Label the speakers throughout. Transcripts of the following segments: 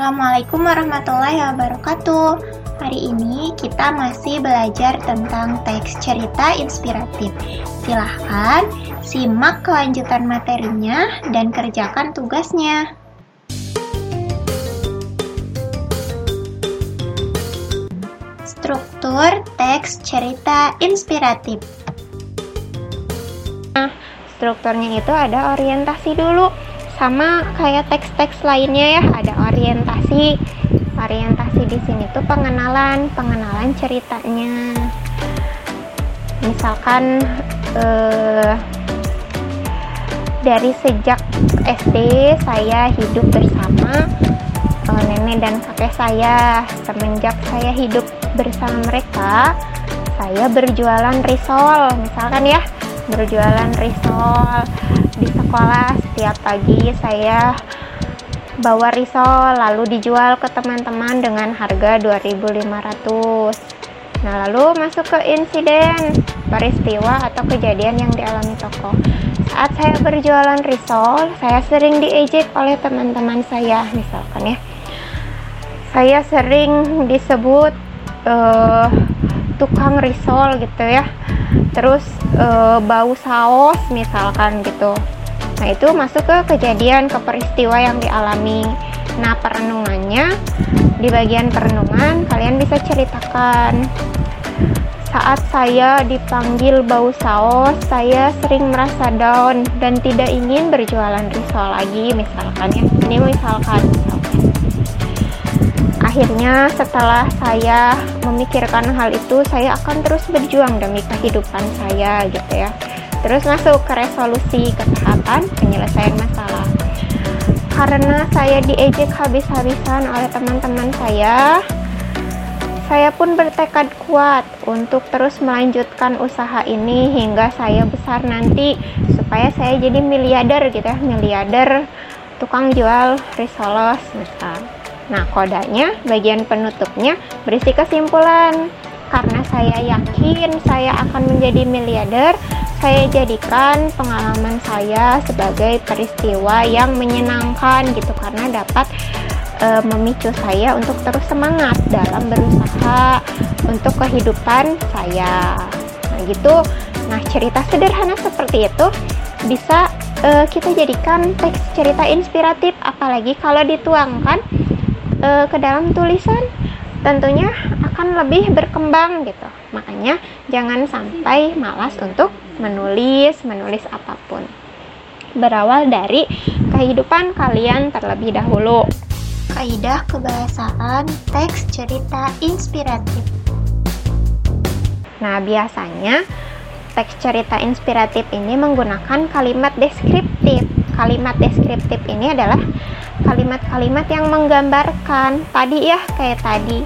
Speaker 1: Assalamualaikum warahmatullahi wabarakatuh. Hari ini kita masih belajar tentang teks cerita inspiratif. Silahkan simak kelanjutan materinya dan kerjakan tugasnya. Struktur teks cerita inspiratif.
Speaker 2: Nah, strukturnya itu ada orientasi dulu sama kayak teks-teks lainnya ya ada orientasi. Orientasi di sini tuh pengenalan pengenalan ceritanya. Misalkan eh, dari sejak SD saya hidup bersama eh, nenek dan kakek saya. Semenjak saya hidup bersama mereka saya berjualan risol. Misalkan ya berjualan risol di sekolah setiap pagi saya bawa risol lalu dijual ke teman-teman dengan harga 2500 nah lalu masuk ke insiden peristiwa atau kejadian yang dialami toko. Saat saya berjualan risol saya sering diejek oleh teman-teman saya misalkan ya. Saya sering disebut uh, tukang risol gitu ya terus e, bau saus misalkan gitu. Nah itu masuk ke kejadian ke peristiwa yang dialami. Nah perenungannya di bagian perenungan kalian bisa ceritakan. Saat saya dipanggil bau saus, saya sering merasa down dan tidak ingin berjualan risol lagi misalkan ya. Ini misalkan, misalkan akhirnya setelah saya memikirkan hal itu saya akan terus berjuang demi kehidupan saya gitu ya. Terus masuk ke resolusi kesehatan penyelesaian masalah. Karena saya diejek habis-habisan oleh teman-teman saya saya pun bertekad kuat untuk terus melanjutkan usaha ini hingga saya besar nanti supaya saya jadi miliarder gitu ya. Miliarder tukang jual risoles misal Nah, kodanya bagian penutupnya berisi kesimpulan. Karena saya yakin saya akan menjadi miliarder, saya jadikan pengalaman saya sebagai peristiwa yang menyenangkan gitu karena dapat e, memicu saya untuk terus semangat dalam berusaha untuk kehidupan saya. Nah, gitu. Nah, cerita sederhana seperti itu bisa e, kita jadikan teks cerita inspiratif apalagi kalau dituangkan uh, ke dalam tulisan tentunya akan lebih berkembang gitu. Makanya jangan sampai malas untuk menulis, menulis apa pun. Berawal dari kehidupan kalian terlebih dahulu.
Speaker 1: Kaidah kebahasaan teks cerita inspiratif.
Speaker 2: Nah, biasanya teks cerita inspiratif ini menggunakan kalimat deskriptif. Kalimat deskriptif ini adalah kalimat-kalimat yang menggambarkan. Tadi ya kayak tadi.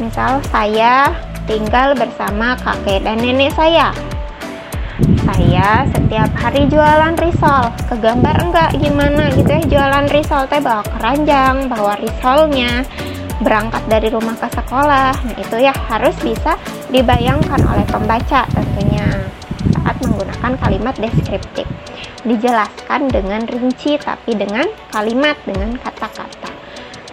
Speaker 2: Misal saya tinggal bersama kakek dan nenek saya. Saya setiap hari jualan risol. Kegambar enggak? Gimana gitu ya? Jualan risol teh bawa keranjang bawa risolnya berangkat dari rumah ke sekolah. Nah itu ya harus bisa dibayangkan oleh pembaca tentunya saat menggunakan kalimat deskriptif. Dijelaskan dengan rinci tapi dengan kalimat dengan kata-kata.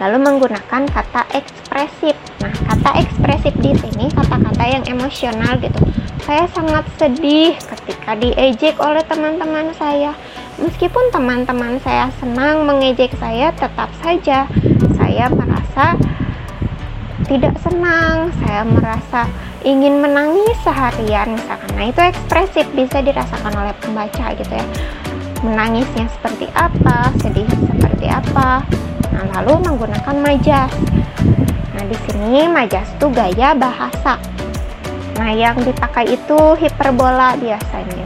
Speaker 2: Lalu menggunakan kata ekspresif. Nah kata ekspresif di sini kata-kata yang emosional gitu. Saya sangat sedih ketika diejek oleh teman-teman saya. Meskipun teman-teman saya senang mengejek saya tetap saja saya merasa tidak senang. Saya merasa ingin menangis seharian misalkan nah itu ekspresif bisa dirasakan oleh pembaca gitu ya. Menangisnya seperti apa sedih seperti apa. Nah lalu menggunakan majas. Nah di sini majas itu gaya bahasa. Nah yang dipakai itu hiperbola biasanya.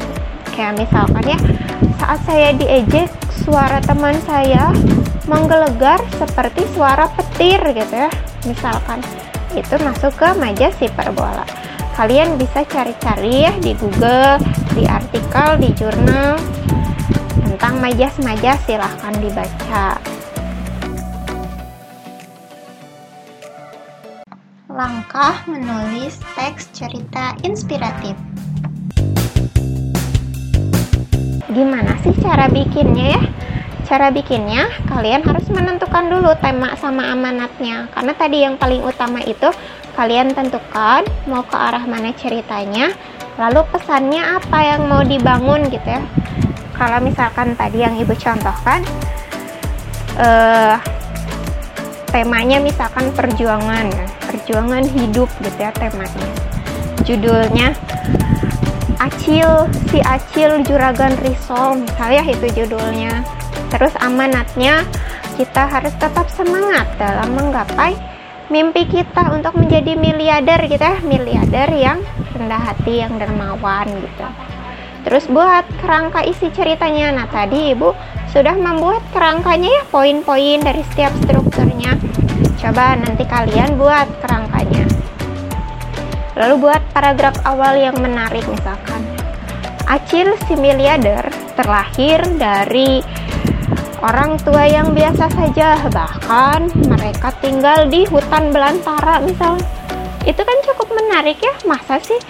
Speaker 2: Kayak misalkan ya saat saya diejek suara teman saya menggelegar seperti suara petir gitu ya. Misalkan itu masuk ke majas hiperbola kalian bisa cari-cari ya di Google di artikel di jurnal. Tentang majas-majas silahkan dibaca.
Speaker 1: Langkah menulis teks cerita inspiratif.
Speaker 2: Gimana sih cara bikinnya ya? Cara bikinnya kalian harus menentukan dulu tema sama amanatnya. Karena tadi yang paling utama itu kalian tentukan mau ke arah mana ceritanya lalu pesannya apa yang mau dibangun gitu ya. Kalau misalkan tadi yang ibu contohkan eh, temanya misalkan perjuangan perjuangan hidup gitu ya temanya. Judulnya Acil si Acil Juragan Risol misalnya itu judulnya. Terus amanatnya kita harus tetap semangat dalam menggapai mimpi kita untuk menjadi miliarder gitu ya, miliarder yang rendah hati, yang dermawan gitu. Terus buat kerangka isi ceritanya. Nah, tadi Ibu sudah membuat kerangkanya ya, poin-poin dari setiap strukturnya. Coba nanti kalian buat kerangkanya. Lalu buat paragraf awal yang menarik misalkan. Acil si miliarder terlahir dari orang tua yang biasa saja bahkan mereka tinggal di hutan belantara misal. Itu kan cukup menarik ya masa sih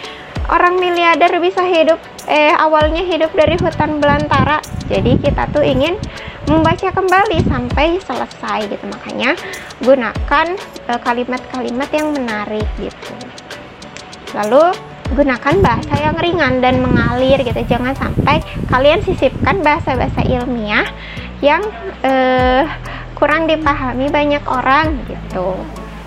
Speaker 2: orang miliarder bisa hidup eh awalnya hidup dari hutan belantara? Jadi kita tuh ingin membaca kembali sampai selesai gitu. Makanya gunakan eh, kalimat-kalimat yang menarik gitu. Lalu gunakan bahasa yang ringan dan mengalir gitu. Jangan sampai kalian sisipkan bahasa-bahasa ilmiah yang uh, kurang dipahami banyak orang gitu.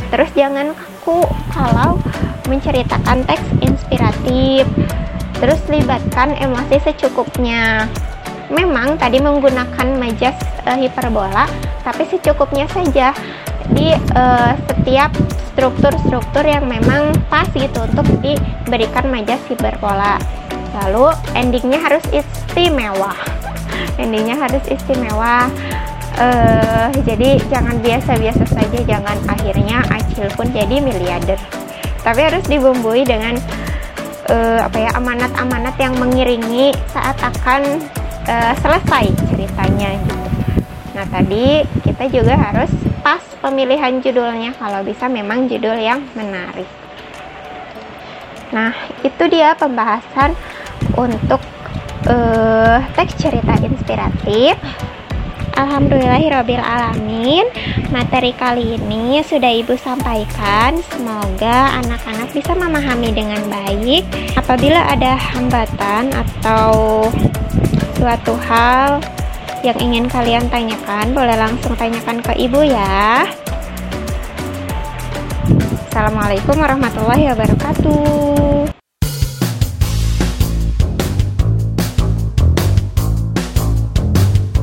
Speaker 2: Terus jangan kaku kalau menceritakan teks inspiratif. Terus libatkan emosi secukupnya. Memang tadi menggunakan majas uh, hiperbola, tapi secukupnya saja di uh, setiap struktur-struktur yang memang pas gitu untuk diberikan majas hiperbola. Lalu endingnya harus istimewa endingnya harus istimewa. Uh, jadi jangan biasa-biasa saja jangan akhirnya acil pun jadi miliarder. Tapi harus dibumbui dengan uh, apa ya amanat-amanat yang mengiringi saat akan uh, selesai ceritanya gitu. Nah tadi kita juga harus pas pemilihan judulnya kalau bisa memang judul yang menarik. Nah itu dia pembahasan untuk uh, teks cerita inspiratif. Alhamdulillahirrohbil alamin Materi kali ini sudah ibu sampaikan. Semoga anak-anak bisa memahami dengan baik. Apabila ada hambatan atau suatu hal yang ingin kalian tanyakan Boleh langsung tanyakan ke ibu ya. Assalamualaikum warahmatullahi wabarakatuh